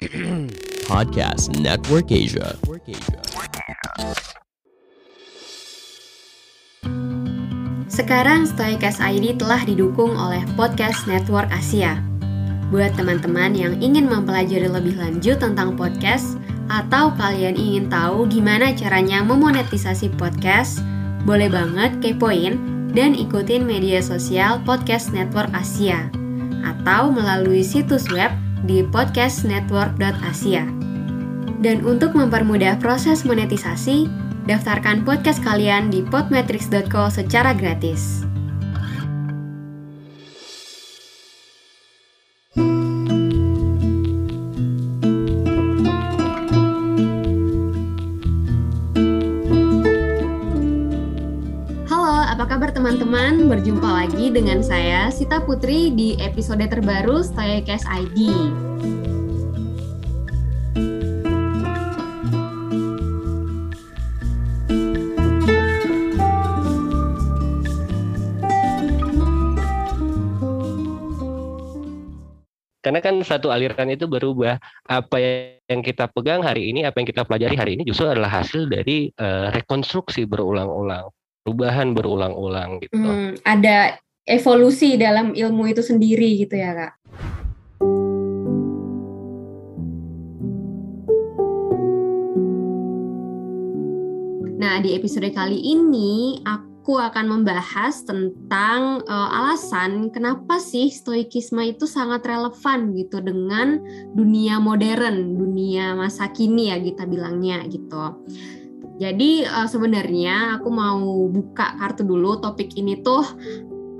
Podcast Network Asia. Sekarang Stoicast ID telah didukung oleh Podcast Network Asia. Buat teman-teman yang ingin mempelajari lebih lanjut tentang podcast atau kalian ingin tahu gimana caranya memonetisasi podcast, boleh banget kepoin dan ikutin media sosial Podcast Network Asia atau melalui situs web di podcastnetwork.asia. Dan untuk mempermudah proses monetisasi, daftarkan podcast kalian di podmetrics.co secara gratis. Lagi dengan saya Sita Putri di episode terbaru Stoycast ID. Karena kan satu aliran itu berubah. Apa yang kita pegang hari ini, apa yang kita pelajari hari ini justru adalah hasil dari uh, rekonstruksi berulang-ulang, perubahan berulang-ulang gitu. Hmm, ada evolusi dalam ilmu itu sendiri gitu ya kak? Nah, di episode kali ini aku akan membahas tentang uh, alasan kenapa sih stoikisme itu sangat relevan gitu dengan dunia modern, dunia masa kini ya kita bilangnya gitu. Jadi uh, sebenarnya aku mau buka kartu dulu topik ini tuh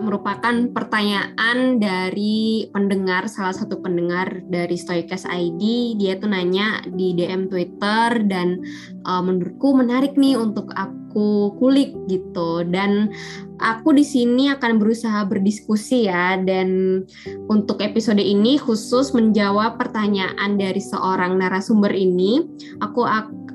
merupakan pertanyaan dari pendengar salah satu pendengar dari Stoikas ID dia tuh nanya di DM Twitter dan uh, menurutku menarik nih untuk aku kulik gitu. Dan aku di sini akan berusaha berdiskusi ya. Dan untuk episode ini khusus menjawab pertanyaan dari seorang narasumber ini aku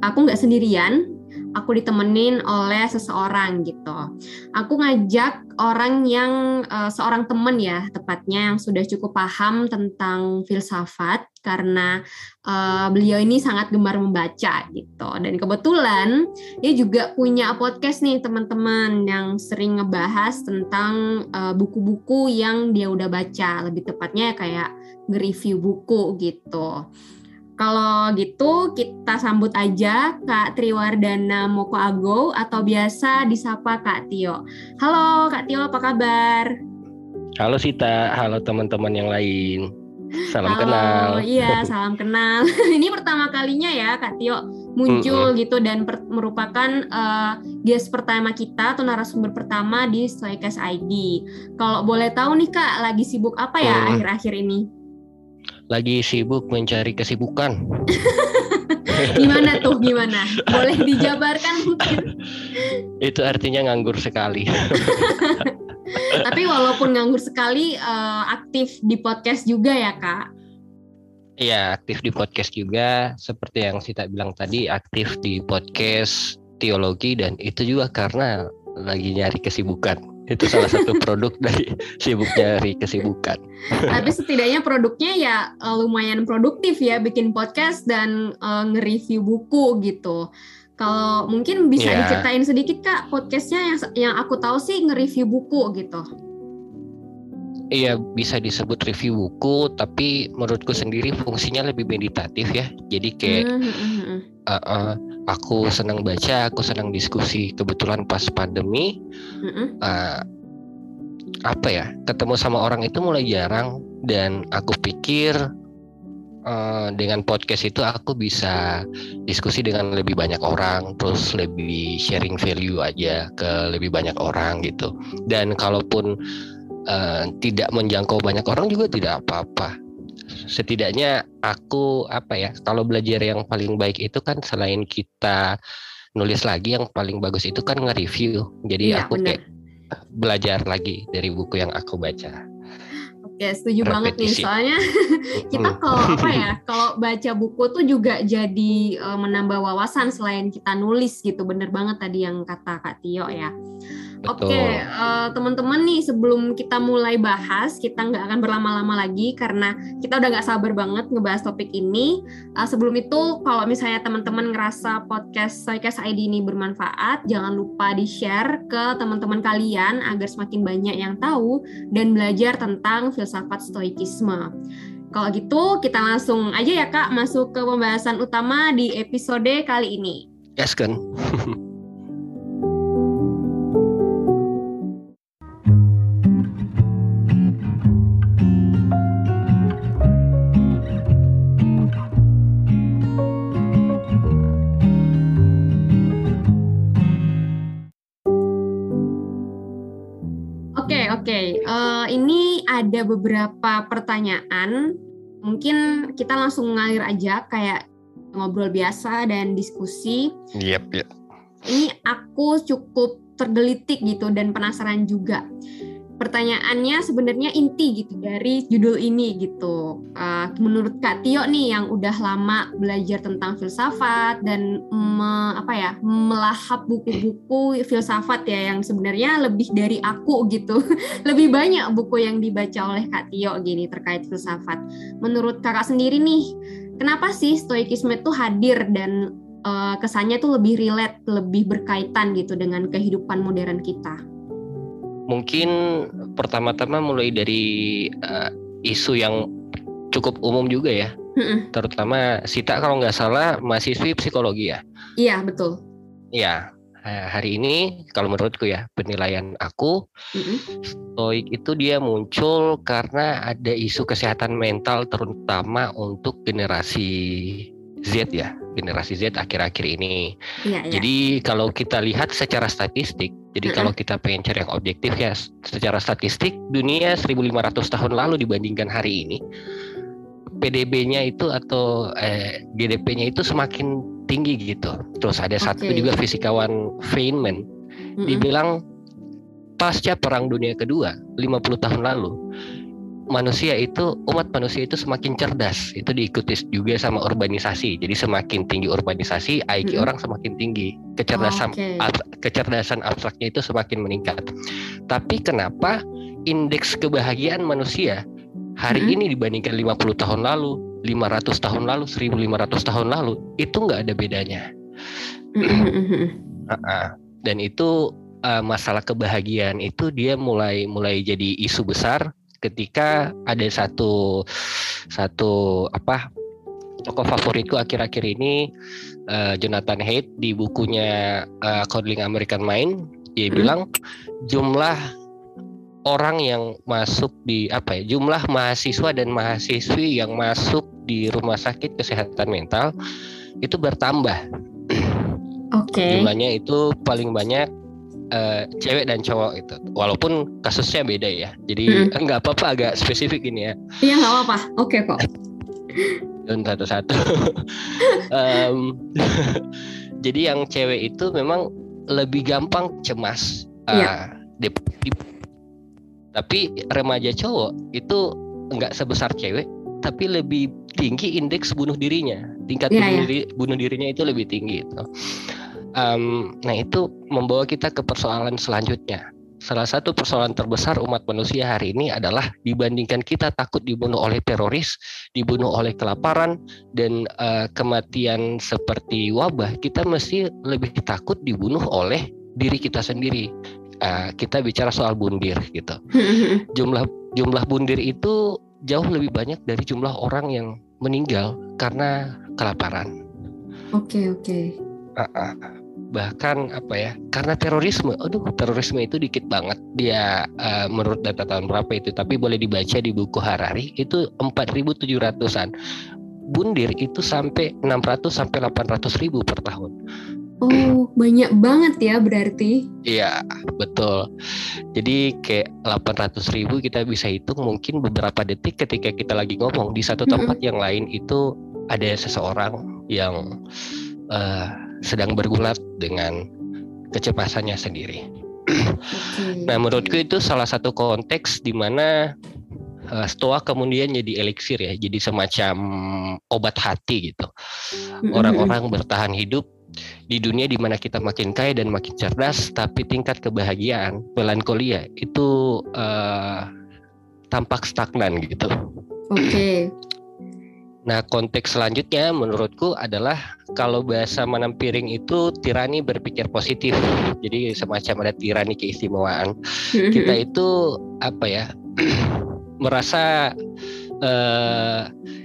aku nggak sendirian aku ditemenin oleh seseorang gitu. Aku ngajak orang yang uh, seorang temen ya tepatnya yang sudah cukup paham tentang filsafat karena uh, beliau ini sangat gemar membaca gitu. Dan kebetulan dia juga punya podcast nih teman-teman yang sering ngebahas tentang eh, buku-buku yang dia udah baca, lebih tepatnya kayak nge-review buku gitu. Kalau gitu kita sambut aja Kak Triwardana Moko Ago atau biasa disapa Kak Tio. Halo Kak Tio, apa kabar? Halo Sita, halo teman-teman yang lain. Salam halo, kenal. Iya, salam kenal. Ini pertama kalinya ya Kak Tio muncul mm -mm. gitu dan per, merupakan uh, guest pertama kita atau narasumber pertama di Stoikas ID. Kalau boleh tahu nih Kak, lagi sibuk apa ya akhir-akhir mm. ini? Lagi sibuk mencari kesibukan. gimana tuh gimana? Boleh dijabarkan mungkin? Itu artinya nganggur sekali. Tapi walaupun nganggur sekali uh, aktif di podcast juga ya kak? Iya aktif di podcast juga seperti yang Sita bilang tadi aktif di podcast teologi dan itu juga karena lagi nyari kesibukan itu salah satu produk dari sibuk nyari kesibukan. Tapi setidaknya produknya ya eh, lumayan produktif ya bikin podcast dan uh, nge-review buku gitu. Kalau mungkin bisa yeah. diceritain sedikit kak podcastnya yang yang aku tahu sih nge-review buku gitu. Iya bisa disebut review buku, tapi menurutku sendiri fungsinya lebih meditatif ya. Jadi kayak mm -hmm. uh, uh, aku senang baca, aku senang diskusi. Kebetulan pas pandemi, mm -hmm. uh, apa ya, ketemu sama orang itu mulai jarang dan aku pikir uh, dengan podcast itu aku bisa diskusi dengan lebih banyak orang, terus lebih sharing value aja ke lebih banyak orang gitu. Dan kalaupun uh, tidak menjangkau banyak orang juga tidak apa-apa setidaknya aku apa ya kalau belajar yang paling baik itu kan selain kita nulis lagi yang paling bagus itu kan nge-review jadi iya, aku bener. kayak belajar lagi dari buku yang aku baca Oke, setuju Repetisi. banget nih. Soalnya kita kalau apa ya, kalau baca buku tuh juga jadi uh, menambah wawasan selain kita nulis gitu. Bener banget tadi yang kata Kak Tio ya. Oke, okay, uh, eh, teman-teman nih sebelum kita mulai bahas, kita nggak akan berlama-lama lagi karena kita udah nggak sabar banget ngebahas topik ini. Uh, sebelum itu, kalau misalnya teman-teman ngerasa podcast Soycast ID ini bermanfaat, jangan lupa di-share ke teman-teman kalian agar semakin banyak yang tahu dan belajar tentang filsafat stoikisme. Kalau gitu, kita langsung aja ya Kak masuk ke pembahasan utama di episode kali ini. Yes, kan. ada beberapa pertanyaan. Mungkin kita langsung ngalir aja kayak ngobrol biasa dan diskusi. Yep, yep. Ini aku cukup tergelitik gitu dan penasaran juga pertanyaannya sebenarnya inti gitu dari judul ini gitu. Uh, menurut Kak Tio nih yang udah lama belajar tentang filsafat dan me, apa ya melahap buku-buku filsafat ya yang sebenarnya lebih dari aku gitu. lebih banyak buku yang dibaca oleh Kak Tio gini terkait filsafat. Menurut Kakak sendiri nih, kenapa sih stoikisme itu hadir dan uh, kesannya tuh lebih relate, lebih berkaitan gitu dengan kehidupan modern kita? Mungkin pertama-tama mulai dari uh, isu yang cukup umum juga ya mm-hmm. terutama Sita kalau nggak salah mahasiswi psikologi ya iya betul iya hari ini kalau menurutku ya penilaian aku mm-hmm. stoik itu dia muncul karena ada isu kesehatan mental terutama untuk generasi Z ya generasi Z akhir-akhir ini. Ya, ya. Jadi kalau kita lihat secara statistik, jadi kalau kita pengen cari yang objektif ya, secara statistik dunia 1500 tahun lalu dibandingkan hari ini, PDB-nya itu atau eh, GDP-nya itu semakin tinggi gitu. Terus ada okay. satu juga fisikawan Feynman, dibilang pasca Perang Dunia Kedua 50 tahun lalu manusia itu umat manusia itu semakin cerdas itu diikuti juga sama urbanisasi jadi semakin tinggi urbanisasi IQ hmm. orang semakin tinggi kecerdasan oh, okay. ab, kecerdasan abstraknya itu semakin meningkat tapi kenapa indeks kebahagiaan manusia hari hmm. ini dibandingkan 50 tahun lalu 500 tahun lalu 1500 tahun lalu itu nggak ada bedanya uh -uh. dan itu uh, masalah kebahagiaan itu dia mulai mulai jadi isu besar ketika ada satu satu apa tokoh favoritku akhir-akhir ini uh, Jonathan Haidt di bukunya uh, Coding American Mind dia hmm. bilang jumlah orang yang masuk di apa ya jumlah mahasiswa dan mahasiswi yang masuk di rumah sakit kesehatan mental itu bertambah. Oke. Okay. Jumlahnya itu paling banyak uh, cewek dan cowok itu walaupun kasusnya beda ya. Jadi hmm. nggak apa-apa agak spesifik ini ya. Iya nggak apa-apa. Oke okay, kok. Dan satu-satu. Um, jadi yang cewek itu memang lebih gampang cemas. Uh, tapi remaja cowok itu nggak sebesar cewek tapi lebih tinggi indeks bunuh dirinya. Tingkat ya, bunuh, ya. Diri, bunuh dirinya itu lebih tinggi itu Um, nah itu membawa kita ke persoalan selanjutnya. Salah satu persoalan terbesar umat manusia hari ini adalah dibandingkan kita takut dibunuh oleh teroris, dibunuh oleh kelaparan dan uh, kematian seperti wabah, kita mesti lebih takut dibunuh oleh diri kita sendiri. Uh, kita bicara soal bundir gitu. jumlah jumlah bundir itu jauh lebih banyak dari jumlah orang yang meninggal karena kelaparan. Oke okay, oke. Okay. Uh, uh bahkan apa ya karena terorisme aduh terorisme itu dikit banget dia uh, menurut data tahun berapa itu tapi boleh dibaca di buku Harari itu 4.700an bundir itu sampai 600 sampai 800 ribu per tahun Oh, banyak banget ya berarti. Iya, betul. Jadi kayak 800 ribu kita bisa hitung mungkin beberapa detik ketika kita lagi ngomong di satu tempat mm -hmm. yang lain itu ada seseorang yang uh, sedang bergulat dengan kecemasannya sendiri. Okay. nah, menurutku itu salah satu konteks di mana uh, stoa kemudian jadi eliksir ya, jadi semacam obat hati gitu. Orang-orang bertahan hidup di dunia di mana kita makin kaya dan makin cerdas, tapi tingkat kebahagiaan, melankolia itu uh, tampak stagnan gitu. Oke. Okay. Nah, konteks selanjutnya menurutku adalah kalau bahasa menampiring itu tirani berpikir positif. Jadi semacam ada tirani keistimewaan. Kita itu apa ya? merasa uh,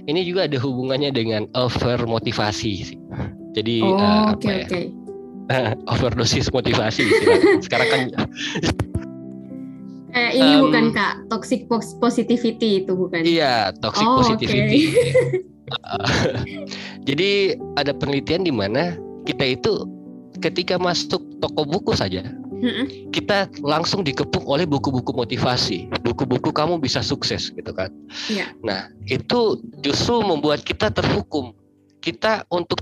ini juga ada hubungannya dengan over motivasi sih. Jadi oh, uh, apa okay, ya? Okay. overdosis motivasi. Sekarang kan Eh, ini um, bukan kak toxic positivity itu bukan? Iya toxic oh, positivity. Okay. Jadi ada penelitian di mana kita itu ketika masuk toko buku saja hmm kita langsung dikepung oleh buku-buku motivasi, buku-buku kamu bisa sukses gitu kan. Yeah. Nah itu justru membuat kita terhukum. Kita untuk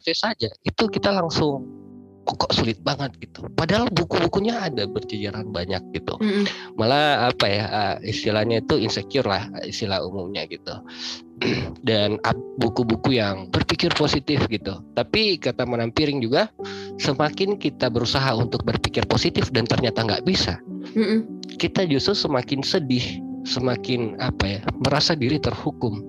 sukses saja itu kita langsung oh, kok sulit banget gitu. Padahal buku-bukunya ada berjejaran banyak gitu. Mm-hmm. Malah apa ya ah, istilahnya itu insecure lah istilah umumnya gitu. Dan buku-buku yang berpikir positif gitu. Tapi kata menampiring juga semakin kita berusaha untuk berpikir positif dan ternyata nggak bisa, mm-hmm. kita justru semakin sedih, semakin apa ya merasa diri terhukum.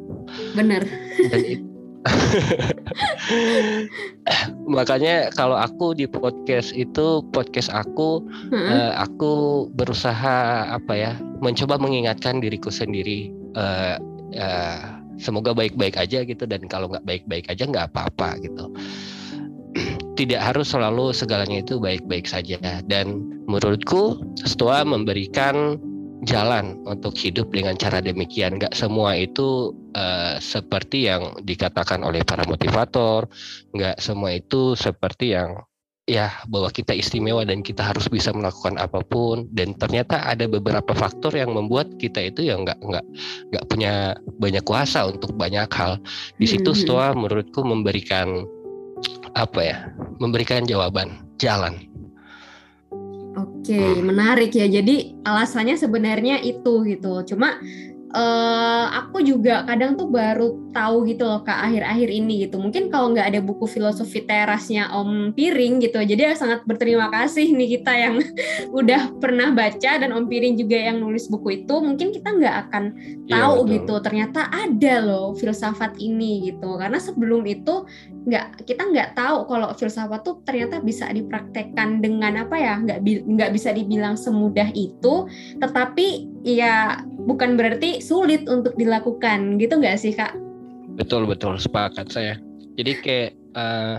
Benar. Dan itu Makanya kalau aku di podcast itu podcast aku hmm. uh, aku berusaha apa ya mencoba mengingatkan diriku sendiri uh, uh, semoga baik-baik aja gitu dan kalau nggak baik-baik aja nggak apa-apa gitu. Tidak harus selalu segalanya itu baik-baik saja dan menurutku Stoa memberikan jalan untuk hidup dengan cara demikian. Gak semua itu uh, seperti yang dikatakan oleh para motivator, gak semua itu seperti yang ya bahwa kita istimewa dan kita harus bisa melakukan apa pun dan ternyata ada beberapa faktor yang membuat kita itu ya nggak nggak nggak punya banyak kuasa untuk banyak hal di situ hmm. Stoa menurutku memberikan apa ya memberikan jawaban jalan okay, menarik ya. Jadi alasannya sebenarnya itu gitu. Cuma uh, aku juga kadang tuh baru tahu gitu loh kak akhir-akhir ini gitu. Mungkin kalau nggak ada buku filosofi terasnya Om Piring gitu, jadi sangat berterima kasih nih kita yang udah pernah baca dan Om Piring juga yang nulis buku itu. Mungkin kita nggak akan iya, tahu ya, gitu. Ternyata ada loh filsafat ini gitu. Karena sebelum itu nggak kita nggak tahu kalau filsafat tuh ternyata bisa dipraktekkan dengan apa ya? Nggak nggak bisa dibilang semudah itu tetapi ya bukan berarti sulit untuk dilakukan. Gitu nggak sih kak? Betul betul. Sepakat saya. Jadi kayak uh,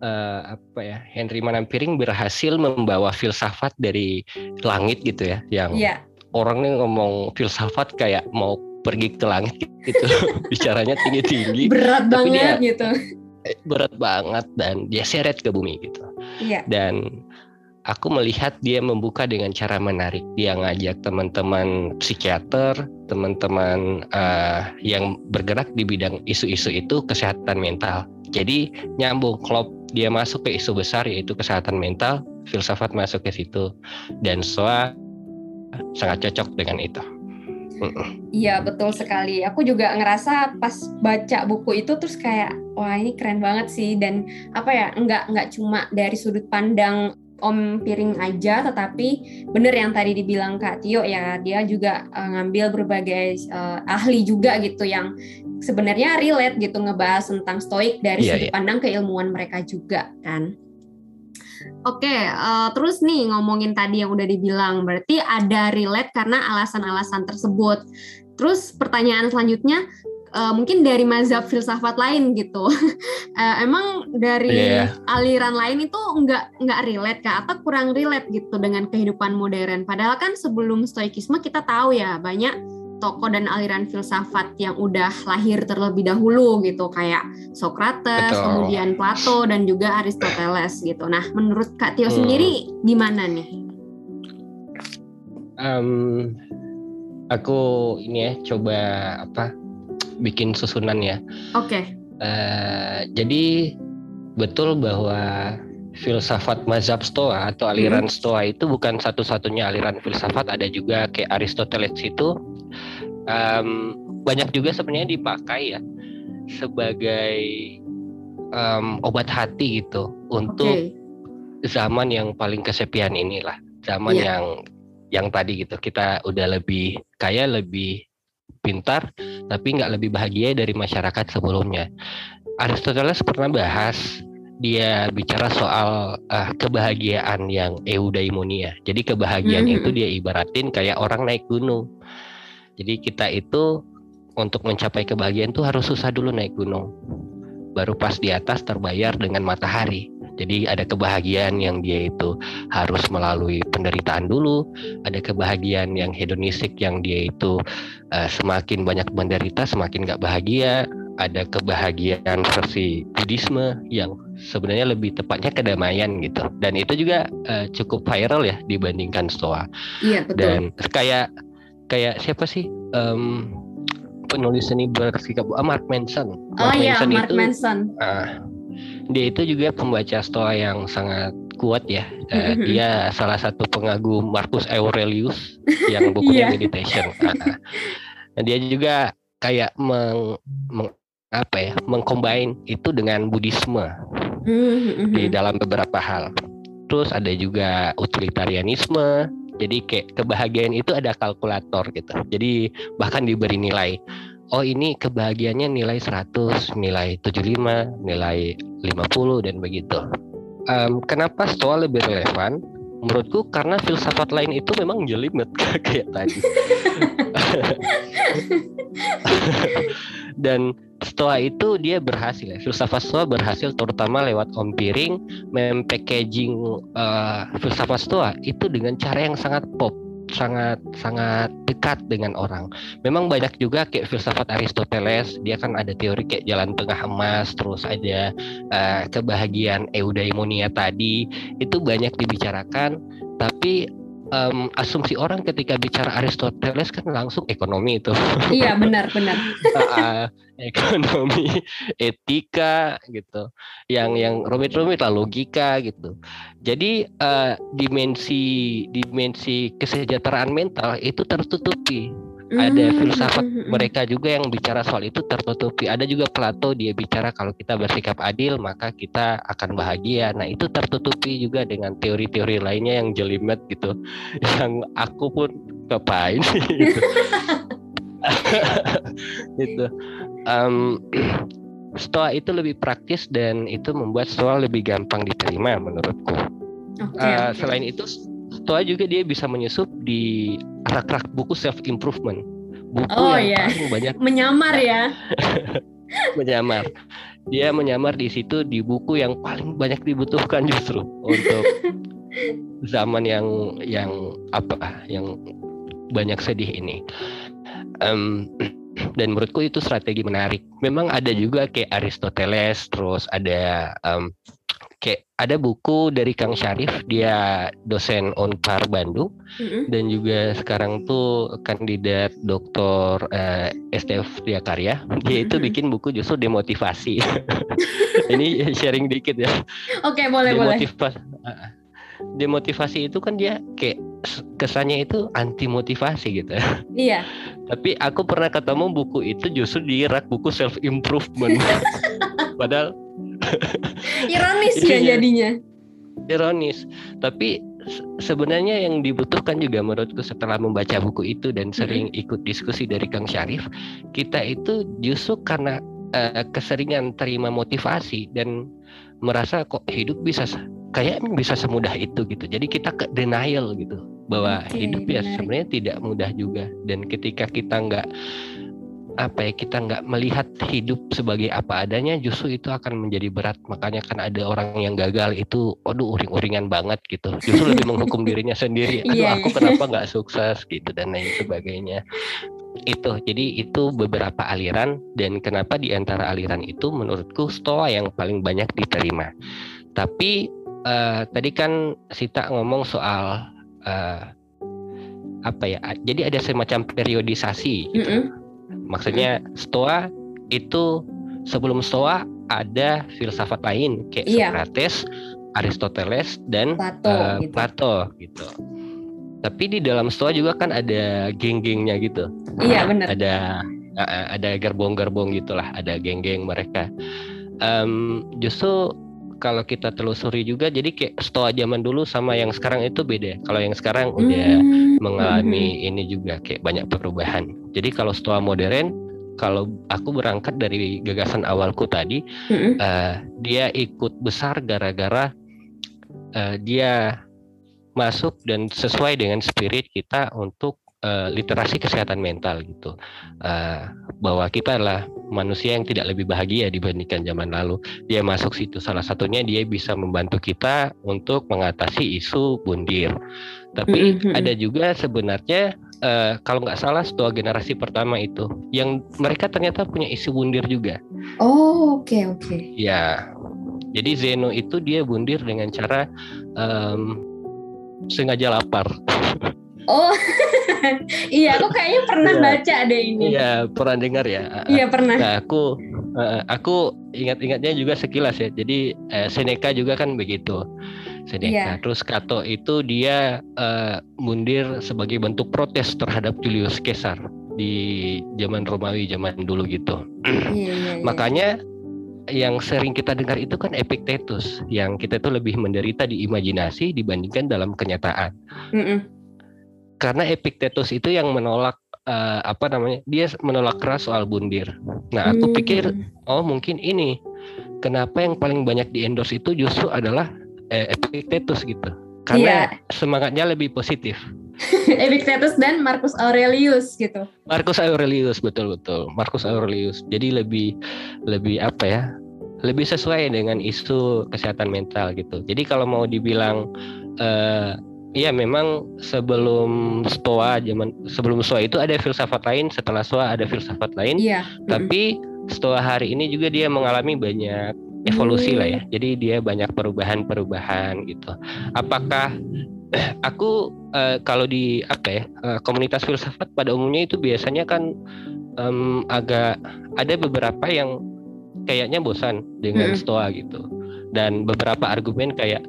uh, apa ya? Henry Manampiring berhasil membawa filsafat dari langit gitu ya yang yeah. orang nih ngomong filsafat kayak mau pergi ke langit gitu. Bicaranya tinggi tinggi berat banget dia, gitu. Berat banget dan dia seret ke bumi gitu. Iya. dan aku melihat dia membuka dengan cara menarik. Dia ngajak teman-teman psikiater teman-teman uh, yang bergerak di bidang isu-isu itu kesehatan mental. Jadi nyambung klop. Dia masuk ke isu besar yaitu kesehatan mental filsafat masuk ke situ. Dan soa sangat cocok dengan itu Iya betul sekali. Aku juga ngerasa pas baca buku itu terus kayak wah ini keren banget sih dan apa ya nggak nggak cuma dari sudut pandang Om Piring aja, tetapi bener yang tadi dibilang Kak Tio ya dia juga uh, ngambil berbagai uh, ahli juga gitu yang sebenarnya relate gitu ngebahas tentang stoik dari yeah, sudut yeah. pandang keilmuan mereka juga kan. Oke, uh, terus nih ngomongin tadi yang udah dibilang, berarti ada relate karena alasan-alasan tersebut. Terus pertanyaan selanjutnya, uh, mungkin dari mazhab filsafat lain gitu. uh, emang dari yeah. aliran lain itu nggak nggak relate kak atau kurang relate gitu dengan kehidupan modern. Padahal kan sebelum stoikisme kita tahu ya banyak tokoh dan aliran filsafat yang udah lahir terlebih dahulu gitu kayak Socrates, Betul. kemudian Plato dan juga Aristoteles gitu. Nah, menurut Kak Tio hmm. sendiri gimana nih? Um, aku ini ya coba apa bikin susunan ya. Oke. Okay. Uh, eh, jadi betul bahwa filsafat mazhab Stoa atau aliran hmm. Stoa itu bukan satu-satunya aliran filsafat, ada juga kayak Aristoteles itu um, banyak juga sebenarnya dipakai ya sebagai um, obat hati gitu untuk okay. zaman yang paling kesepian inilah zaman yeah. yang yang tadi gitu kita udah lebih kaya lebih pintar tapi nggak lebih bahagia dari masyarakat sebelumnya Aristoteles pernah bahas dia bicara soal uh, kebahagiaan yang eudaimonia. Jadi kebahagiaan mm -hmm. itu dia ibaratin kayak orang naik gunung. Jadi kita itu untuk mencapai kebahagiaan itu harus susah dulu naik gunung. Baru pas di atas terbayar dengan matahari. Jadi ada kebahagiaan yang dia itu harus melalui penderitaan dulu, ada kebahagiaan yang hedonistik yang dia itu uh, semakin banyak menderita semakin gak bahagia, ada kebahagiaan versi Buddhisme yang sebenarnya lebih tepatnya kedamaian gitu. Dan itu juga uh, cukup viral ya dibandingkan Stoa. Iya betul. Dan kayak kayak siapa sih um, penulis seni bersikap uh, Mark Manson. Mark oh iya Mark itu, Manson. Uh, dia itu juga pembaca Stoa yang sangat kuat ya. Uh, dia salah satu pengagum Marcus Aurelius yang bukunya yeah. Meditation. Uh, nah, dia juga kayak meng, meng apa ya mengcombine itu dengan Buddhisme di dalam beberapa hal. Terus ada juga utilitarianisme. Jadi kayak kebahagiaan itu ada kalkulator gitu. Jadi bahkan diberi nilai oh ini kebahagiaannya nilai 100, nilai 75, nilai 50 dan begitu. Um, kenapa stoa lebih relevan? Menurutku karena filsafat lain itu memang jelimet kayak tadi. dan Stoa itu dia berhasil ya. Filsafat Stoa berhasil terutama lewat Om Piring mempackaging uh, filsafat Stoa itu dengan cara yang sangat pop sangat sangat dekat dengan orang. Memang banyak juga kayak filsafat Aristoteles, dia kan ada teori kayak jalan tengah emas, terus ada uh, kebahagiaan eudaimonia tadi, itu banyak dibicarakan, tapi um, asumsi orang ketika bicara Aristoteles kan langsung ekonomi itu. Iya benar benar. uh, ekonomi, etika gitu, yang yang rumit-rumit lah logika gitu. Jadi uh, dimensi dimensi kesejahteraan mental itu tertutupi ada hmm, filsafat hmm, hmm, mereka juga yang bicara soal itu tertutupi. Ada juga Plato dia bicara kalau kita bersikap adil maka kita akan bahagia. Nah itu tertutupi juga dengan teori-teori lainnya yang jelimet gitu. Yang aku pun kepain gitu. gitu. Um, Stoa itu lebih praktis dan itu membuat Stoa lebih gampang diterima menurutku. Okay, uh, okay. Selain itu Stoa juga dia bisa menyusup di rak-rak buku self improvement. Buku oh, yang iya. banyak menyamar ya. menyamar. Dia menyamar di situ di buku yang paling banyak dibutuhkan justru untuk zaman yang yang apa yang banyak sedih ini. Um, dan menurutku itu strategi menarik. Memang ada juga kayak Aristoteles, terus ada um, kayak ada buku dari Kang Syarif dia dosen Unpar Bandung mm-hmm. dan juga sekarang tuh kandidat doktor uh, eh, STF Dia Karya. Dia itu bikin buku justru demotivasi. Ini sharing dikit ya. Oke okay, boleh. Demotivasi boleh demotivasi itu kan dia kayak kesannya itu anti motivasi gitu iya tapi aku pernah ketemu buku itu justru di rak buku self improvement padahal Ironis ya jadinya. Ironis. Tapi sebenarnya yang dibutuhkan juga menurutku setelah membaca buku itu dan sering ikut diskusi dari Kang Syarif, kita itu justru karena uh, keseringan terima motivasi dan merasa kok hidup bisa kayak bisa semudah itu gitu. Jadi kita ke denial gitu bahwa okay, hidup ya sebenarnya tidak mudah juga. Dan ketika kita nggak apa ya kita nggak melihat hidup sebagai apa adanya justru itu akan menjadi berat. Makanya kan ada orang yang gagal itu aduh uring-uringan banget gitu. Justru lebih menghukum dirinya sendiri. Aduh yeah, aku kenapa nggak sukses? gitu dan lain sebagainya. Itu. Jadi itu beberapa aliran. Dan kenapa di antara aliran itu menurutku stoa yang paling banyak diterima. Tapi uh, tadi kan Sita ngomong soal uh, apa ya jadi ada semacam periodisasi gitu. Mm -hmm Maksudnya Stoa itu sebelum Stoa ada filsafat lain kayak iya. Socrates, Aristoteles dan Plato, uh, gitu. Plato gitu. Tapi di dalam Stoa juga kan ada geng-gengnya gitu. Iya benar. Ada uh, ada gerbong-gerbong gitulah, ada geng-geng mereka. um, justru kalau kita telusuri juga jadi kayak stoa zaman dulu sama yang sekarang itu beda. Kalau yang sekarang udah hmm. mengalami hmm. ini juga kayak banyak perubahan. Jadi kalau stoa modern kalau aku berangkat dari gagasan awalku tadi, mm-hmm. uh, dia ikut besar gara-gara uh, dia masuk dan sesuai dengan spirit kita untuk uh, literasi kesehatan mental gitu, uh, bahwa kita adalah manusia yang tidak lebih bahagia dibandingkan zaman lalu. Dia masuk situ salah satunya dia bisa membantu kita untuk mengatasi isu bundir. Tapi mm-hmm. ada juga sebenarnya uh, kalau nggak salah setua generasi pertama itu yang mereka ternyata punya isi bundir juga. Oh oke okay, oke. Okay. Ya, jadi Zeno itu dia bundir dengan cara um, sengaja lapar. Oh iya, aku kayaknya pernah ya, baca deh ini. Iya, pernah dengar ya. Iya pernah. Nah, aku uh, aku ingat-ingatnya juga sekilas ya. Jadi uh, Seneca juga kan begitu. Seneca. Yeah. Terus Kato itu dia uh, mundir sebagai bentuk protes terhadap Julius Caesar di zaman Romawi zaman dulu gitu. Yeah, yeah, yeah. Makanya yang sering kita dengar itu kan Epictetus yang kita itu lebih menderita di imajinasi dibandingkan dalam kenyataan. Mm -mm. Karena Epictetus itu yang menolak uh, apa namanya? Dia menolak keras soal bundir. Nah, aku mm. pikir oh mungkin ini kenapa yang paling banyak di endorse itu justru adalah eh, Epictetus gitu karena yeah. semangatnya lebih positif. Epictetus dan Marcus Aurelius gitu. Marcus Aurelius betul betul. Marcus Aurelius. Jadi lebih lebih apa ya? Lebih sesuai dengan isu kesehatan mental gitu. Jadi kalau mau dibilang uh, Iya memang sebelum Stoa zaman sebelum Stoa itu ada filsafat lain setelah Stoa ada filsafat lain. Iya. Tapi Stoa hari ini juga dia mengalami banyak evolusi lah ya. Hmm. Jadi dia banyak perubahan-perubahan gitu. Apakah aku uh, kalau di apa ya uh, komunitas filsafat pada umumnya itu biasanya kan um, agak ada beberapa yang kayaknya bosan dengan hmm. stoa gitu dan beberapa argumen kayak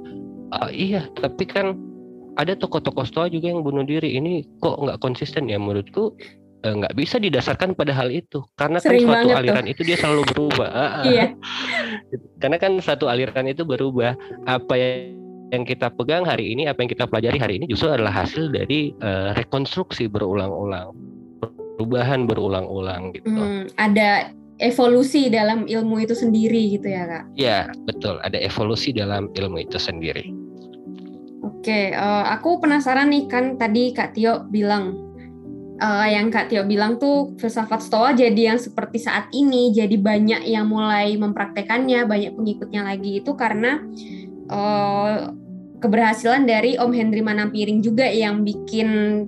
oh, iya tapi kan ada tokoh-tokoh stoa juga yang bunuh diri. Ini kok nggak konsisten ya? Menurutku Eh, nggak bisa didasarkan pada hal itu. Karena kan Sering kan suatu aliran tuh. itu dia selalu berubah. Iya. karena kan satu aliran itu berubah. Apa yang kita pegang hari ini apa yang kita pelajari hari ini justru adalah hasil dari uh, rekonstruksi berulang-ulang. Perubahan berulang-ulang gitu. Hmm, ada evolusi dalam ilmu itu sendiri gitu ya kak? Ya betul. Ada evolusi dalam ilmu itu sendiri Oke, uh, aku penasaran nih kan tadi Kak Tio bilang uh, yang Kak Tio bilang tuh filsafat Stoa jadi yang seperti saat ini jadi banyak yang mulai mempraktekannya banyak pengikutnya lagi itu karena uh, keberhasilan dari Om Hendri Manampiring juga yang bikin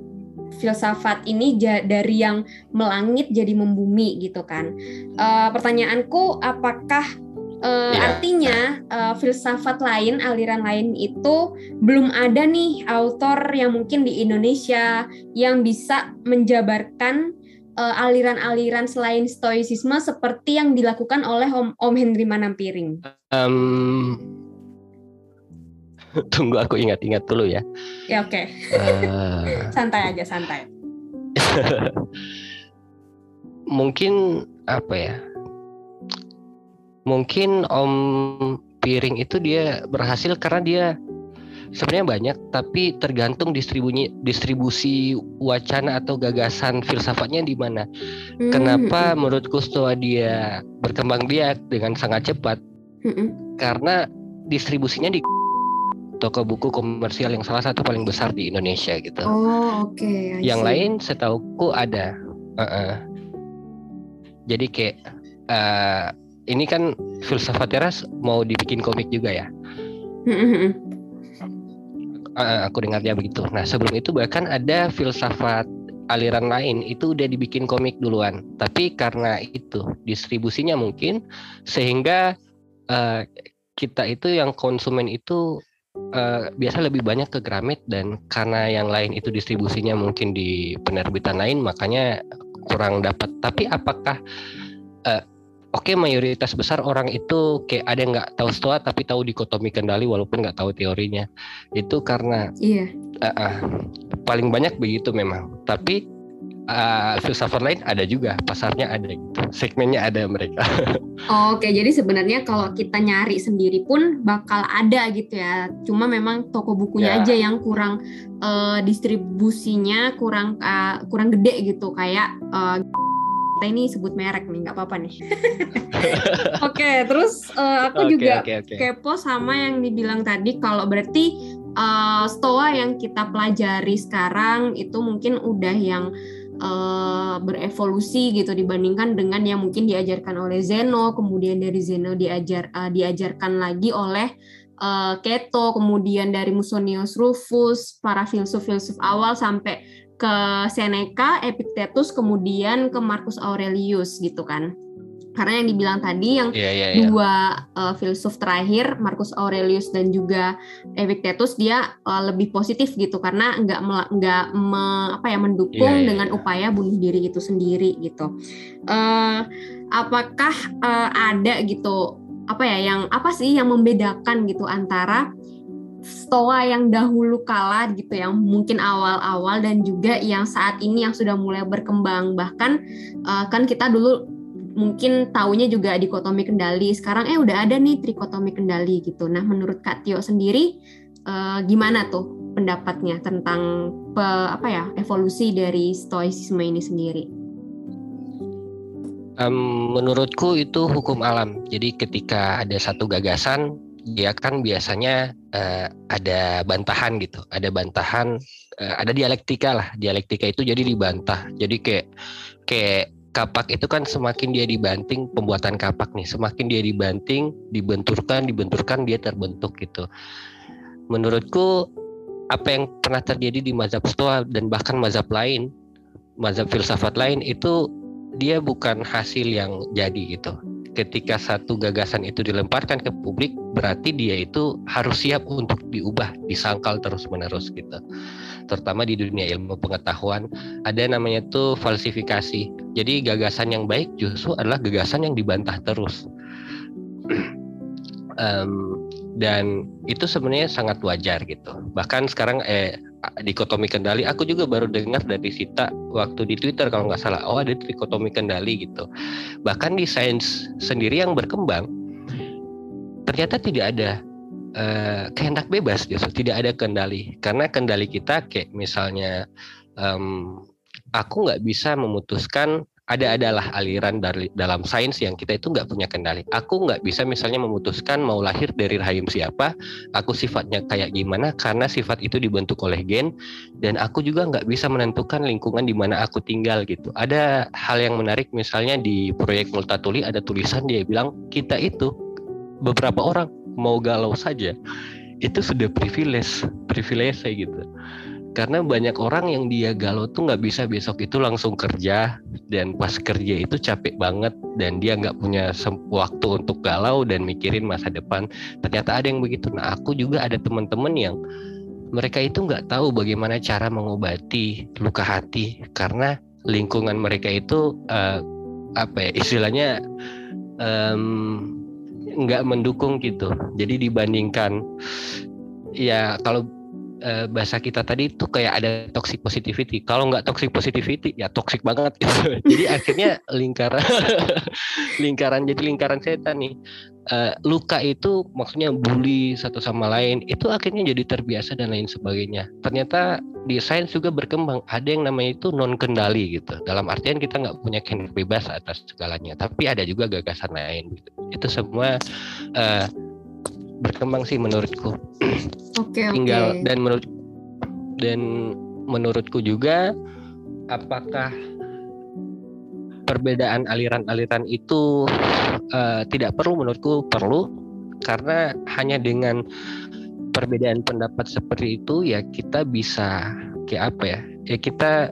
filsafat ini dari yang melangit jadi membumi gitu kan. Uh, pertanyaanku apakah Uh, yeah. Artinya uh, filsafat lain, aliran lain itu belum ada nih autor yang mungkin di Indonesia yang bisa menjabarkan uh, aliran-aliran selain stoicisme seperti yang dilakukan oleh Om, Om Henry Manampiring. Um, tunggu aku ingat-ingat dulu ya. Ya oke. Okay. Uh, santai aja santai. mungkin apa ya? Mungkin Om Piring itu dia berhasil karena dia sebenarnya banyak tapi tergantung distribusi distribusi wacana atau gagasan filsafatnya di mana. Hmm. Kenapa menurut Kustoa dia berkembang biak dengan sangat cepat? Hmm. Karena distribusinya di toko buku komersial yang salah satu paling besar di Indonesia gitu. Oh, oke. Okay, yang lain setauku ada. Uh -uh. Jadi kayak uh, ini kan filsafat teras mau dibikin komik juga ya. uh, aku dengarnya begitu. Nah sebelum itu bahkan ada filsafat aliran lain itu udah dibikin komik duluan. Tapi karena itu distribusinya mungkin sehingga uh, kita itu yang konsumen itu uh, biasa lebih banyak ke Gramet dan karena yang lain itu distribusinya mungkin di penerbitan lain makanya kurang dapat. Tapi apakah uh, oke okay, mayoritas besar orang itu kayak ada yang nggak tahu stoa tapi tahu dikotomi kendali walaupun nggak tahu teorinya. Itu karena iya. uh, uh, paling banyak begitu memang. Tapi uh, filsafat lain ada juga pasarnya ada gitu segmennya ada mereka. Oh, oke okay. jadi sebenarnya kalau kita nyari sendiri pun bakal ada gitu ya. Cuma memang toko bukunya ya. aja yang kurang uh, distribusinya kurang uh, kurang gede gitu. Kayak uh, kita ini sebut merek nih nggak apa-apa nih oke okay, terus uh, aku okay, juga okay, okay. kepo sama yang dibilang tadi kalau berarti uh, stoa yang kita pelajari sekarang itu mungkin udah yang uh, berevolusi gitu dibandingkan dengan yang mungkin diajarkan oleh Zeno, kemudian dari Zeno diajar uh, diajarkan lagi oleh uh, Keto, kemudian dari Musonius Rufus, para filsuf-filsuf awal sampai ke Seneca, Epictetus, kemudian ke Marcus Aurelius gitu kan karena yang dibilang tadi yang yeah, yeah, yeah. dua uh, filsuf terakhir Marcus Aurelius dan juga Epictetus dia uh, lebih positif gitu karena nggak nggak me, apa ya mendukung yeah, yeah, dengan yeah. upaya bunuh diri itu sendiri gitu. Uh, apakah uh, ada gitu apa ya yang apa sih yang membedakan gitu antara Stoa yang dahulu kala gitu yang mungkin awal-awal dan juga yang saat ini yang sudah mulai berkembang bahkan uh, kan kita dulu mungkin taunya juga dikotomi kendali. Sekarang eh udah ada nih trikotomi kendali gitu. Nah, menurut Kak Tio sendiri eh, gimana tuh pendapatnya tentang pe, apa ya evolusi dari stoicisme ini sendiri? Um, menurutku itu hukum alam. Jadi ketika ada satu gagasan, dia kan biasanya uh, ada bantahan gitu, ada bantahan, uh, ada dialektika lah. Dialektika itu jadi dibantah. Jadi kayak kayak kapak itu kan semakin dia dibanting pembuatan kapak nih semakin dia dibanting dibenturkan dibenturkan dia terbentuk gitu menurutku apa yang pernah terjadi di mazhab stoa dan bahkan mazhab lain mazhab filsafat lain itu dia bukan hasil yang jadi gitu ketika satu gagasan itu dilemparkan ke publik berarti dia itu harus siap untuk diubah disangkal terus menerus gitu terutama di dunia ilmu pengetahuan ada namanya tuh falsifikasi. Jadi gagasan yang baik justru adalah gagasan yang dibantah terus. um, dan itu sebenarnya sangat wajar gitu. Bahkan sekarang eh dikotomi kendali. Aku juga baru dengar dari Sita waktu di Twitter kalau nggak salah. Oh ada dikotomi kendali gitu. Bahkan di sains sendiri yang berkembang ternyata tidak ada uh, kehendak bebas justru tidak ada kendali. Karena kendali kita kayak misalnya um, aku nggak bisa memutuskan ada adalah aliran dari dalam sains yang kita itu nggak punya kendali. Aku nggak bisa misalnya memutuskan mau lahir dari rahim siapa, aku sifatnya kayak gimana karena sifat itu dibentuk oleh gen dan aku juga nggak bisa menentukan lingkungan di mana aku tinggal gitu. Ada hal yang menarik misalnya di proyek Multatuli ada tulisan dia bilang kita itu beberapa orang mau galau saja itu sudah privilege privilege gitu karena banyak orang yang dia galau tuh nggak bisa besok itu langsung kerja. Dan pas kerja itu capek banget. Dan dia nggak punya waktu untuk galau dan mikirin masa depan. Ternyata ada yang begitu. Nah aku juga ada teman-teman yang mereka itu nggak tahu bagaimana cara mengobati luka hati. Karena lingkungan mereka itu uh, apa ya istilahnya um, mendukung gitu. Jadi dibandingkan ya kalau e, bahasa kita tadi itu kayak ada toxic positivity. Kalau nggak toxic positivity ya toxic banget gitu. jadi akhirnya lingkaran lingkaran jadi lingkaran setan nih uh, luka itu maksudnya bully satu sama lain itu akhirnya jadi terbiasa dan lain sebagainya. Ternyata di sains juga berkembang ada yang namanya itu non kendali gitu. Dalam artian kita nggak punya kehendak bebas atas segalanya, tapi ada juga gagasan lain gitu. Itu semua uh, berkembang sih menurutku. Oke. Okay, Tinggal okay. dan menurut dan menurutku juga apakah perbedaan aliran-aliran itu uh, tidak perlu menurutku perlu karena hanya dengan perbedaan pendapat seperti itu ya kita bisa kayak apa ya ya kita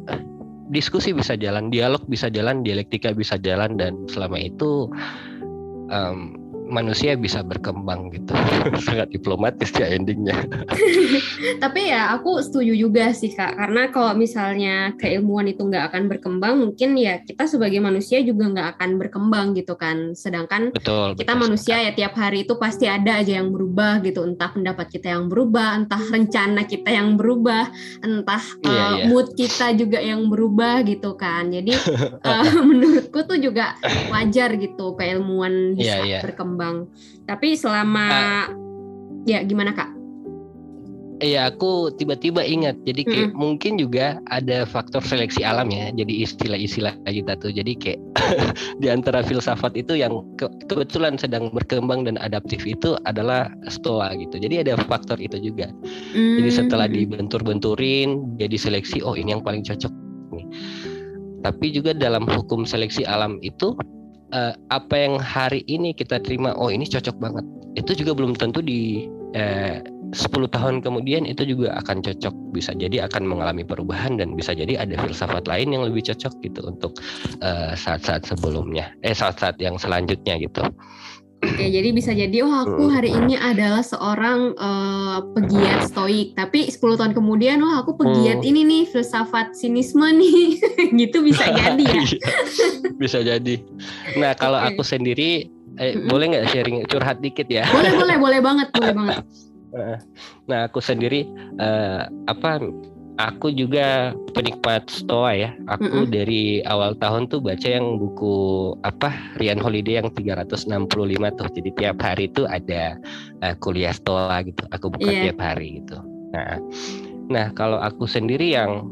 diskusi bisa jalan dialog bisa jalan dialektika bisa jalan dan selama itu um, manusia bisa berkembang gitu. Sangat diplomatis ya endingnya. Tapi ya aku setuju juga sih kak, karena kalau misalnya keilmuan itu nggak akan berkembang, mungkin ya kita sebagai manusia juga nggak akan berkembang gitu kan. Sedangkan betul, kita betul, manusia ya tiap hari itu pasti ada aja yang berubah gitu, entah pendapat kita yang berubah, entah rencana kita yang berubah, entah iya, uh, iya. mood kita juga yang berubah gitu kan. Jadi uh, menurutku tuh juga wajar gitu keilmuan bisa yeah, yeah. berkembang. Tapi selama uh, ya gimana kak? Iya, aku tiba-tiba ingat. Jadi kayak mm mungkin juga ada faktor seleksi alam ya. Jadi istilah-istilah kita tuh. Jadi kayak di antara filsafat itu yang ke kebetulan sedang berkembang dan adaptif itu adalah stoa gitu. Jadi ada faktor itu juga. Mm Jadi setelah dibentur-benturin, jadi seleksi. Oh ini yang paling cocok nih. Tapi juga dalam hukum seleksi alam itu uh, apa yang hari ini kita terima oh ini cocok banget. Itu juga belum tentu di uh, eh, 10 tahun kemudian itu juga akan cocok. Bisa jadi akan mengalami perubahan dan bisa jadi ada filsafat lain yang lebih cocok gitu untuk uh, saat-saat sebelumnya. Eh saat-saat yang selanjutnya gitu Oke, jadi bisa jadi oh aku hari ini adalah seorang uh, pegiat stoik, tapi 10 tahun kemudian oh aku pegiat hmm. ini nih filsafat sinisme nih. gitu bisa jadi ya. Iya, bisa jadi. Nah, kalau okay. aku sendiri eh, hmm. boleh nggak sharing curhat dikit ya? Boleh, boleh, boleh banget, boleh banget. Nah, aku sendiri uh, apa aku juga penikmat stoa ya. Aku mm -hmm. dari awal tahun tuh baca yang buku apa Rian Holiday yang 365 tuh. Jadi tiap hari tuh ada uh, kuliah stoa gitu. Aku buka yeah. tiap hari gitu. Nah, nah kalau aku sendiri yang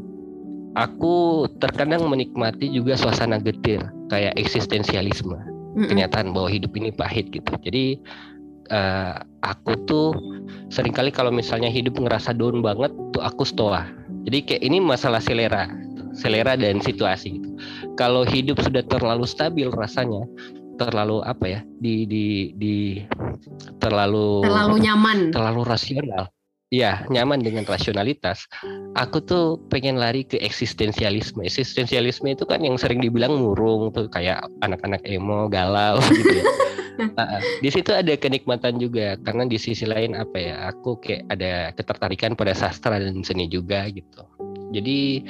aku terkadang menikmati juga suasana getir kayak eksistensialisme. Mm -hmm. Kenyataan bahwa hidup ini pahit gitu. Jadi uh, aku tuh sering kali kalau misalnya hidup ngerasa down banget tuh aku stoa jadi kayak ini masalah selera, selera dan situasi. Gitu. Kalau hidup sudah terlalu stabil rasanya, terlalu apa ya, di di di terlalu terlalu nyaman, terlalu rasional. Iya, nyaman dengan rasionalitas. Aku tuh pengen lari ke eksistensialisme. Eksistensialisme itu kan yang sering dibilang murung tuh kayak anak-anak emo, galau gitu ya. Nah, di situ ada kenikmatan juga karena di sisi lain apa ya aku kayak ada ketertarikan pada sastra dan seni juga gitu. Jadi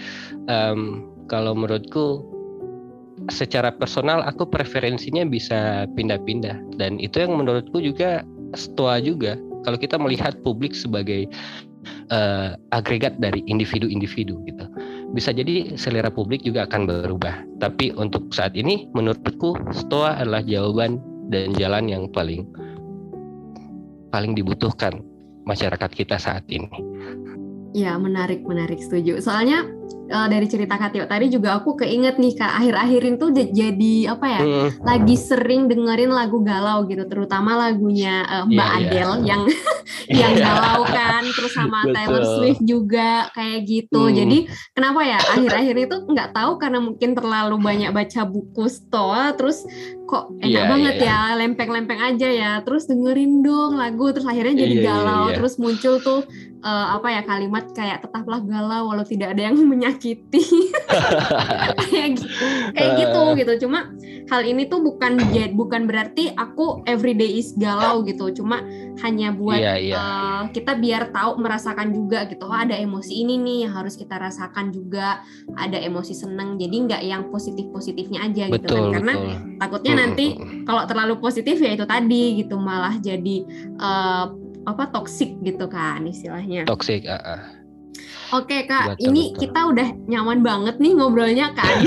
um, kalau menurutku secara personal aku preferensinya bisa pindah-pindah. Dan itu yang menurutku juga setua juga. Kalau kita melihat publik sebagai uh, agregat dari individu-individu gitu bisa jadi selera publik juga akan berubah. Tapi untuk saat ini menurutku stoa adalah jawaban dan jalan yang paling paling dibutuhkan masyarakat kita saat ini. Ya menarik menarik setuju. Soalnya uh, dari cerita Kak Tio tadi juga aku keinget nih Kak akhir-akhir itu jadi apa ya hmm. lagi sering dengerin lagu galau gitu terutama lagunya uh, Mbak yeah, Adele yeah. yang yang iya. galau kan terus sama Betul. Taylor Swift juga kayak gitu. Hmm. Jadi kenapa ya akhir-akhir itu nggak tahu karena mungkin terlalu banyak baca buku stoa terus kok enak yeah, banget yeah, ya lempeng-lempeng aja ya terus dengerin dong lagu terus akhirnya jadi yeah, galau yeah, yeah. terus muncul tuh uh, apa ya kalimat kayak tetaplah galau walau tidak ada yang menyakiti. Kayak gitu. Kayak gitu gitu. Cuma hal ini tuh bukan bukan berarti aku everyday is galau gitu. Cuma hanya buat yeah, yeah. Uh, kita biar tahu merasakan juga gitu. Oh ada emosi ini nih yang harus kita rasakan juga. Ada emosi seneng. Jadi nggak yang positif positifnya aja betul, gitu kan. Karena betul. takutnya nanti kalau terlalu positif ya itu tadi gitu. Malah jadi uh, apa toksik gitu kan istilahnya. Toksik uh, uh. Oke kak, ini kita udah nyaman banget nih ngobrolnya kan.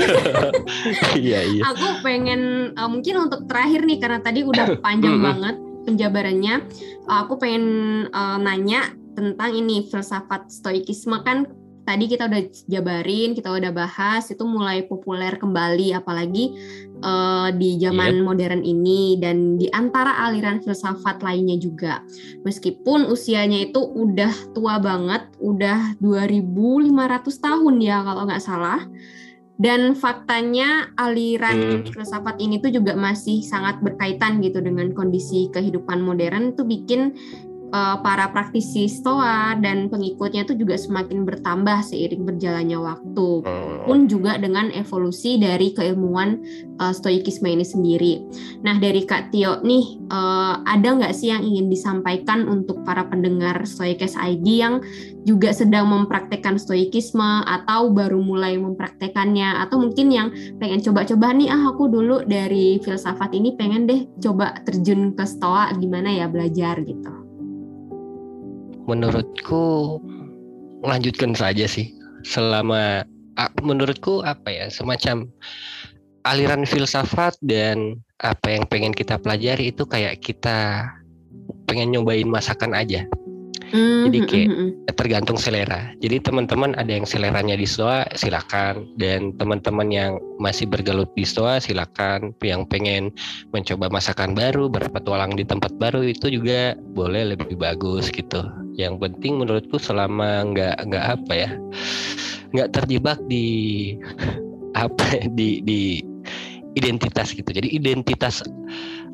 iya iya. Aku pengen uh, mungkin untuk terakhir nih karena tadi udah panjang banget penjabarannya. Uh, aku pengen uh, nanya tentang ini filsafat stoikisme kan tadi kita udah jabarin, kita udah bahas itu mulai populer kembali apalagi uh, di zaman yeah. modern ini dan di antara aliran filsafat lainnya juga. Meskipun usianya itu udah tua banget, udah 2500 tahun ya kalau nggak salah. Dan faktanya aliran hmm. filsafat ini tuh juga masih sangat berkaitan gitu dengan kondisi kehidupan modern tuh bikin uh, para praktisi stoa dan pengikutnya itu juga semakin bertambah seiring berjalannya waktu hmm. pun juga dengan evolusi dari keilmuan uh, stoikisme ini sendiri. Nah dari Kak Tio nih uh, ada nggak sih yang ingin disampaikan untuk para pendengar Stoikes ID yang juga sedang mempraktekkan stoikisme atau baru mulai mempraktekannya atau mungkin yang pengen coba-coba nih ah aku dulu dari filsafat ini pengen deh coba terjun ke stoa gimana ya belajar gitu menurutku melanjutkan saja sih. Selama menurutku apa ya semacam aliran filsafat dan apa yang pengen kita pelajari itu kayak kita pengen nyobain masakan aja Mm, Jadi kayak mm, tergantung selera. Jadi teman-teman ada yang seleranya di stoa silakan dan teman-teman yang masih bergelut di stoa silakan. Yang pengen mencoba masakan baru, berpetualang di tempat baru itu juga boleh lebih bagus gitu. Yang penting menurutku selama nggak nggak apa ya nggak terjebak di apa di di identitas gitu. Jadi identitas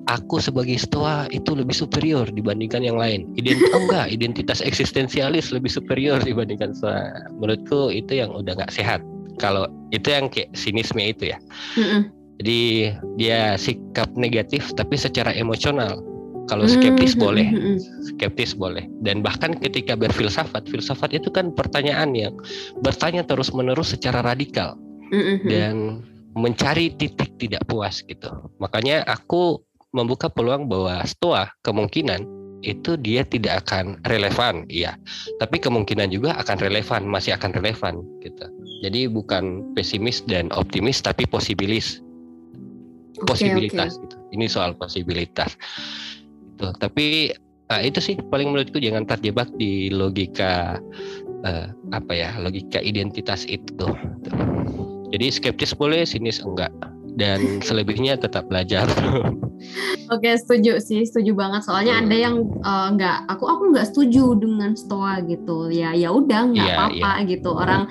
aku sebagai stoa itu lebih superior dibandingkan yang lain. Ident oh enggak, identitas eksistensialis lebih superior dibandingkan stoa. Menurutku itu yang udah nggak sehat. Kalau itu yang kayak sinisme itu ya. Mm -mm. Jadi dia sikap negatif tapi secara emosional. Kalau skeptis mm -hmm. boleh, skeptis boleh. Dan bahkan ketika berfilsafat, filsafat itu kan pertanyaan yang bertanya terus menerus secara radikal mm -hmm. dan mencari titik tidak puas gitu. Makanya aku membuka peluang bahwa stoa kemungkinan itu dia tidak akan relevan, iya. Tapi kemungkinan juga akan relevan, masih akan relevan gitu. Jadi bukan pesimis dan optimis tapi posibilis. Posibilitas okay. gitu. Ini soal posibilitas. Itu. Tapi nah, itu sih paling menurutku jangan terjebak di logika uh, apa ya, logika identitas itu. Jadi skeptis boleh, sinis enggak dan selebihnya tetap belajar. Oke setuju sih setuju banget soalnya hmm. ada yang uh, nggak aku aku nggak setuju dengan stoa gitu ya ya udah nggak yeah, apa-apa yeah. gitu orang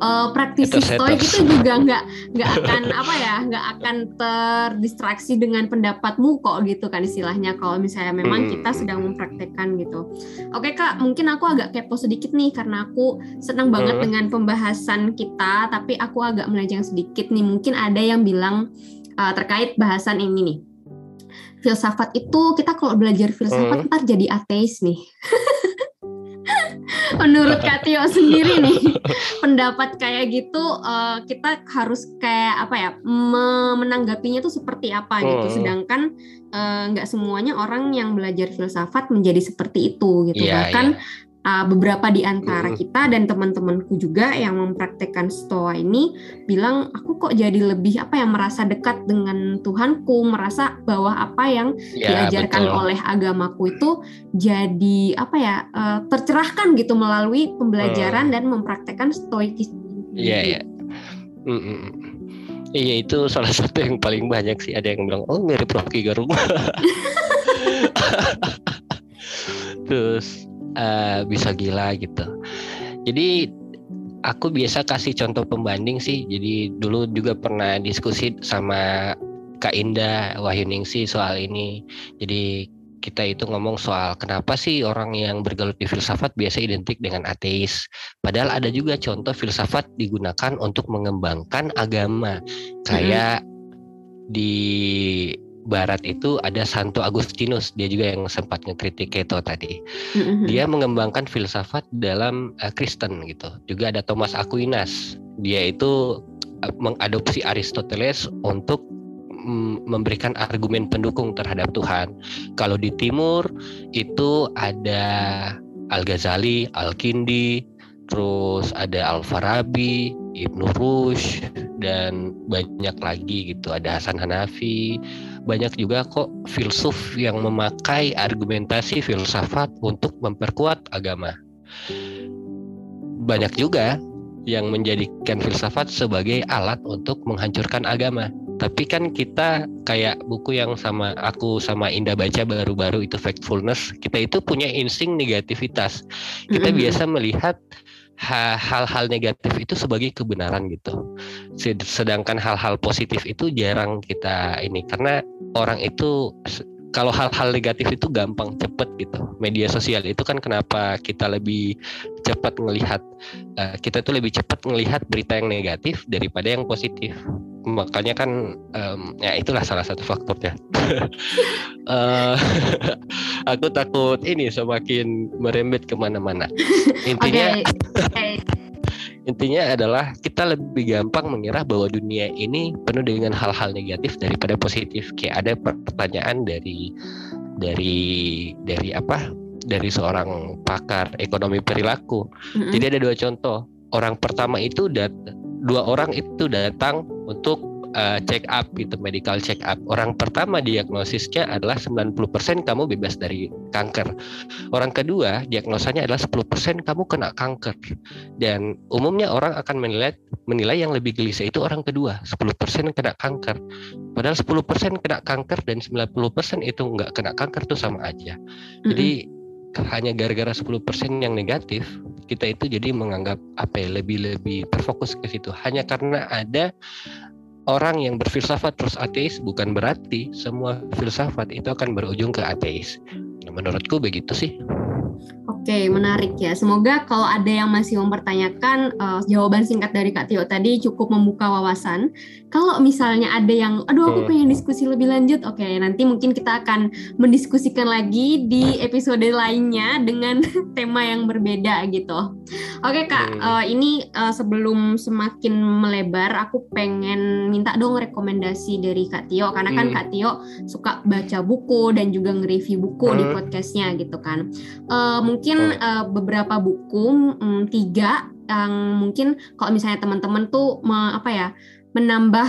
uh, praktisi stoik itu juga nggak nggak akan apa ya nggak akan terdistraksi dengan pendapatmu kok gitu kan istilahnya kalau misalnya memang hmm. kita sedang mempraktekkan gitu oke kak mungkin aku agak kepo sedikit nih karena aku senang banget hmm. dengan pembahasan kita tapi aku agak melenceng sedikit nih mungkin ada yang bilang uh, terkait bahasan ini nih filsafat itu kita kalau belajar filsafat hmm. ntar jadi ateis nih menurut Katio sendiri nih pendapat kayak gitu uh, kita harus kayak apa ya menanggapinya tuh seperti apa gitu. Hmm. sedangkan eh, nggak uh, semuanya orang yang belajar filsafat menjadi seperti itu gitu. Yeah, bahkan yeah uh, beberapa di antara kita dan teman-temanku juga yang mempraktekkan stoa ini bilang aku kok jadi lebih apa yang merasa dekat dengan Tuhanku, merasa bahwa apa yang ya, diajarkan betul. oleh agamaku itu jadi apa ya uh, tercerahkan gitu melalui pembelajaran hmm. dan mempraktekkan stoikis. Iya. Mm -mm. Iya itu salah satu yang paling banyak sih ada yang bilang oh mirip Rocky Gerung. Terus uh, bisa gila gitu. Jadi aku biasa kasih contoh pembanding sih. Jadi dulu juga pernah diskusi sama Kak Indah Wahyuningsi soal ini. Jadi kita itu ngomong soal kenapa sih orang yang bergelut di filsafat biasa identik dengan ateis. Padahal ada juga contoh filsafat digunakan untuk mengembangkan agama. Kayak hmm. di Barat itu ada Santo Agustinus, dia juga yang sempat ngekritik Keto tadi. Mm-hmm. Dia mengembangkan filsafat dalam uh, Kristen gitu. Juga ada Thomas Aquinas, dia itu uh, mengadopsi Aristoteles untuk mm, memberikan argumen pendukung terhadap Tuhan. Kalau di Timur itu ada Al-Ghazali, Al-Kindi, terus ada Al-Farabi, Ibnu Rushd dan banyak lagi gitu. Ada Hasan Hanafi, banyak juga kok filsuf yang memakai argumentasi filsafat untuk memperkuat agama. Banyak juga yang menjadikan filsafat sebagai alat untuk menghancurkan agama. Tapi kan kita kayak buku yang sama aku sama Indah baca baru-baru itu Factfulness, kita itu punya insting negativitas. Kita mm -hmm. biasa melihat hal-hal negatif itu sebagai kebenaran gitu. Sedangkan hal-hal positif itu jarang kita ini. Karena orang itu kalau hal-hal negatif itu gampang cepet gitu. Media sosial itu kan kenapa kita lebih cepat melihat uh, kita tuh lebih cepat melihat berita yang negatif daripada yang positif makanya kan um, ya itulah salah satu faktornya. Uh, aku takut ini semakin merembet ke mana-mana. Intinya okay. intinya adalah kita lebih gampang mengira bahwa dunia ini penuh dengan hal-hal negatif daripada positif. Kayak ada pertanyaan dari dari dari apa? Dari seorang pakar ekonomi perilaku. Mm-hmm. jadi ada dua contoh. Orang pertama itu dat dua orang itu datang untuk uh, check up gitu medical check up. Orang pertama diagnosisnya adalah 90% kamu bebas dari kanker. Orang kedua diagnosanya adalah 10% kamu kena kanker. Dan umumnya orang akan menilai menilai yang lebih gelisah itu orang kedua, 10% kena kanker. Padahal 10% kena kanker dan 90% itu nggak kena kanker itu sama aja. Jadi hanya gara-gara 10% yang negatif kita itu jadi menganggap apa ya lebih lebih terfokus ke situ hanya karena ada orang yang berfilsafat terus ateis bukan berarti semua filsafat itu akan berujung ke ateis. Nah, menurutku begitu sih. Oke, menarik ya. Semoga kalau ada yang masih mempertanyakan uh, jawaban singkat dari Kak Tio tadi cukup membuka wawasan. Kalau misalnya ada yang, aduh aku pengen diskusi lebih lanjut, oke nanti mungkin kita akan mendiskusikan lagi di episode lainnya dengan tema yang berbeda gitu. Oke Kak, uh, ini uh, sebelum semakin melebar, aku pengen minta dong rekomendasi dari Kak Tio karena kan hmm. Kak Tio suka baca buku dan juga nge-review buku hmm. di podcastnya gitu kan. Uh, mungkin mungkin uh, beberapa buku um, tiga yang mungkin kalau misalnya teman-teman tuh me, apa ya menambah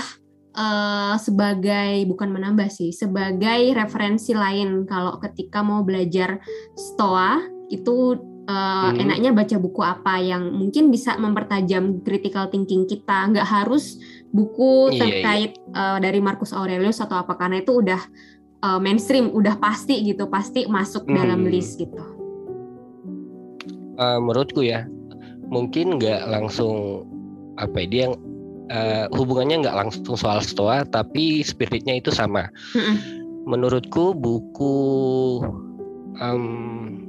uh, sebagai bukan menambah sih sebagai referensi lain kalau ketika mau belajar stoa itu uh, hmm. enaknya baca buku apa yang mungkin bisa mempertajam critical thinking kita nggak harus buku iya, iya. terkait iya. Uh, dari Marcus Aurelius atau apa karena itu udah uh, mainstream udah pasti gitu pasti masuk hmm. dalam list gitu uh, menurutku ya mungkin nggak langsung apa ya dia yang uh, hubungannya nggak langsung soal stoa tapi spiritnya itu sama menurutku buku um,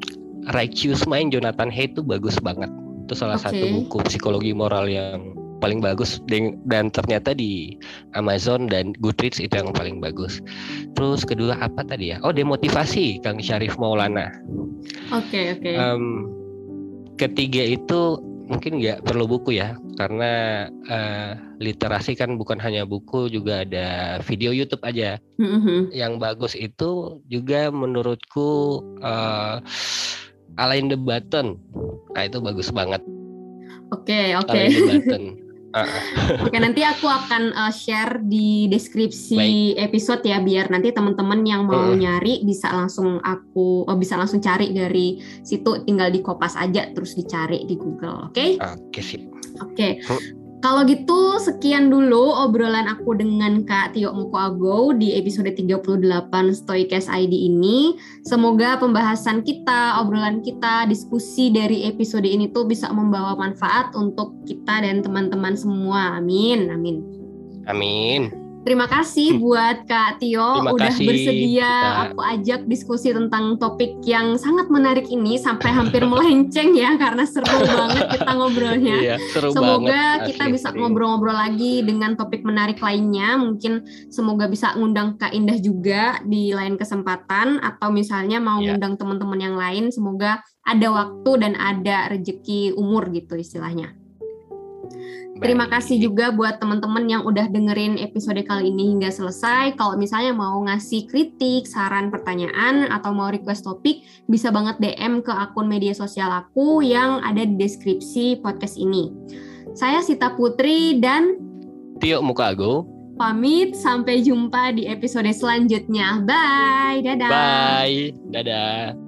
Righteous Mind Jonathan Haidt itu bagus banget itu salah okay. satu buku psikologi moral yang paling bagus dan ternyata di Amazon dan Goodreads itu yang paling bagus. Terus kedua apa tadi ya? Oh demotivasi Kang Syarif Maulana. Oke okay, oke. Okay. Um, ketiga itu mungkin nggak perlu buku ya karena uh, literasi kan bukan hanya buku juga ada video YouTube aja mm-hmm. yang bagus itu juga menurutku uh, Alain the Button nah itu bagus banget oke okay, oke okay. Oke nanti aku akan uh, share di deskripsi Baik. episode ya biar nanti teman-teman yang mau uh. nyari bisa langsung aku oh, bisa langsung cari dari situ tinggal di kopas aja terus dicari di Google, oke? Okay? Oke okay, sip. Oke. Okay. Kalau gitu sekian dulu obrolan aku dengan Kak Tio Mukoago di episode 38 Stoikes ID ini. Semoga pembahasan kita, obrolan kita, diskusi dari episode ini tuh bisa membawa manfaat untuk kita dan teman-teman semua. Amin. Amin. Amin. Terima kasih buat Kak Tio Terima udah kasih, bersedia kita. aku ajak diskusi tentang topik yang sangat menarik ini sampai hampir melenceng ya karena seru banget kita ngobrolnya. Iya, seru semoga banget, kita bisa ngobrol-ngobrol lagi dengan topik menarik lainnya. Mungkin semoga bisa ngundang Kak Indah juga di lain kesempatan atau misalnya mau iya. ngundang teman-teman yang lain. Semoga ada waktu dan ada rejeki umur gitu istilahnya. Terima kasih juga buat teman-teman yang udah dengerin episode kali ini hingga selesai. Kalau misalnya mau ngasih kritik, saran, pertanyaan, atau mau request topik, bisa banget DM ke akun media sosial aku yang ada di deskripsi podcast ini. Saya Sita Putri dan Tio Mukago. Pamit, sampai jumpa di episode selanjutnya. Bye, dadah. Bye, dadah.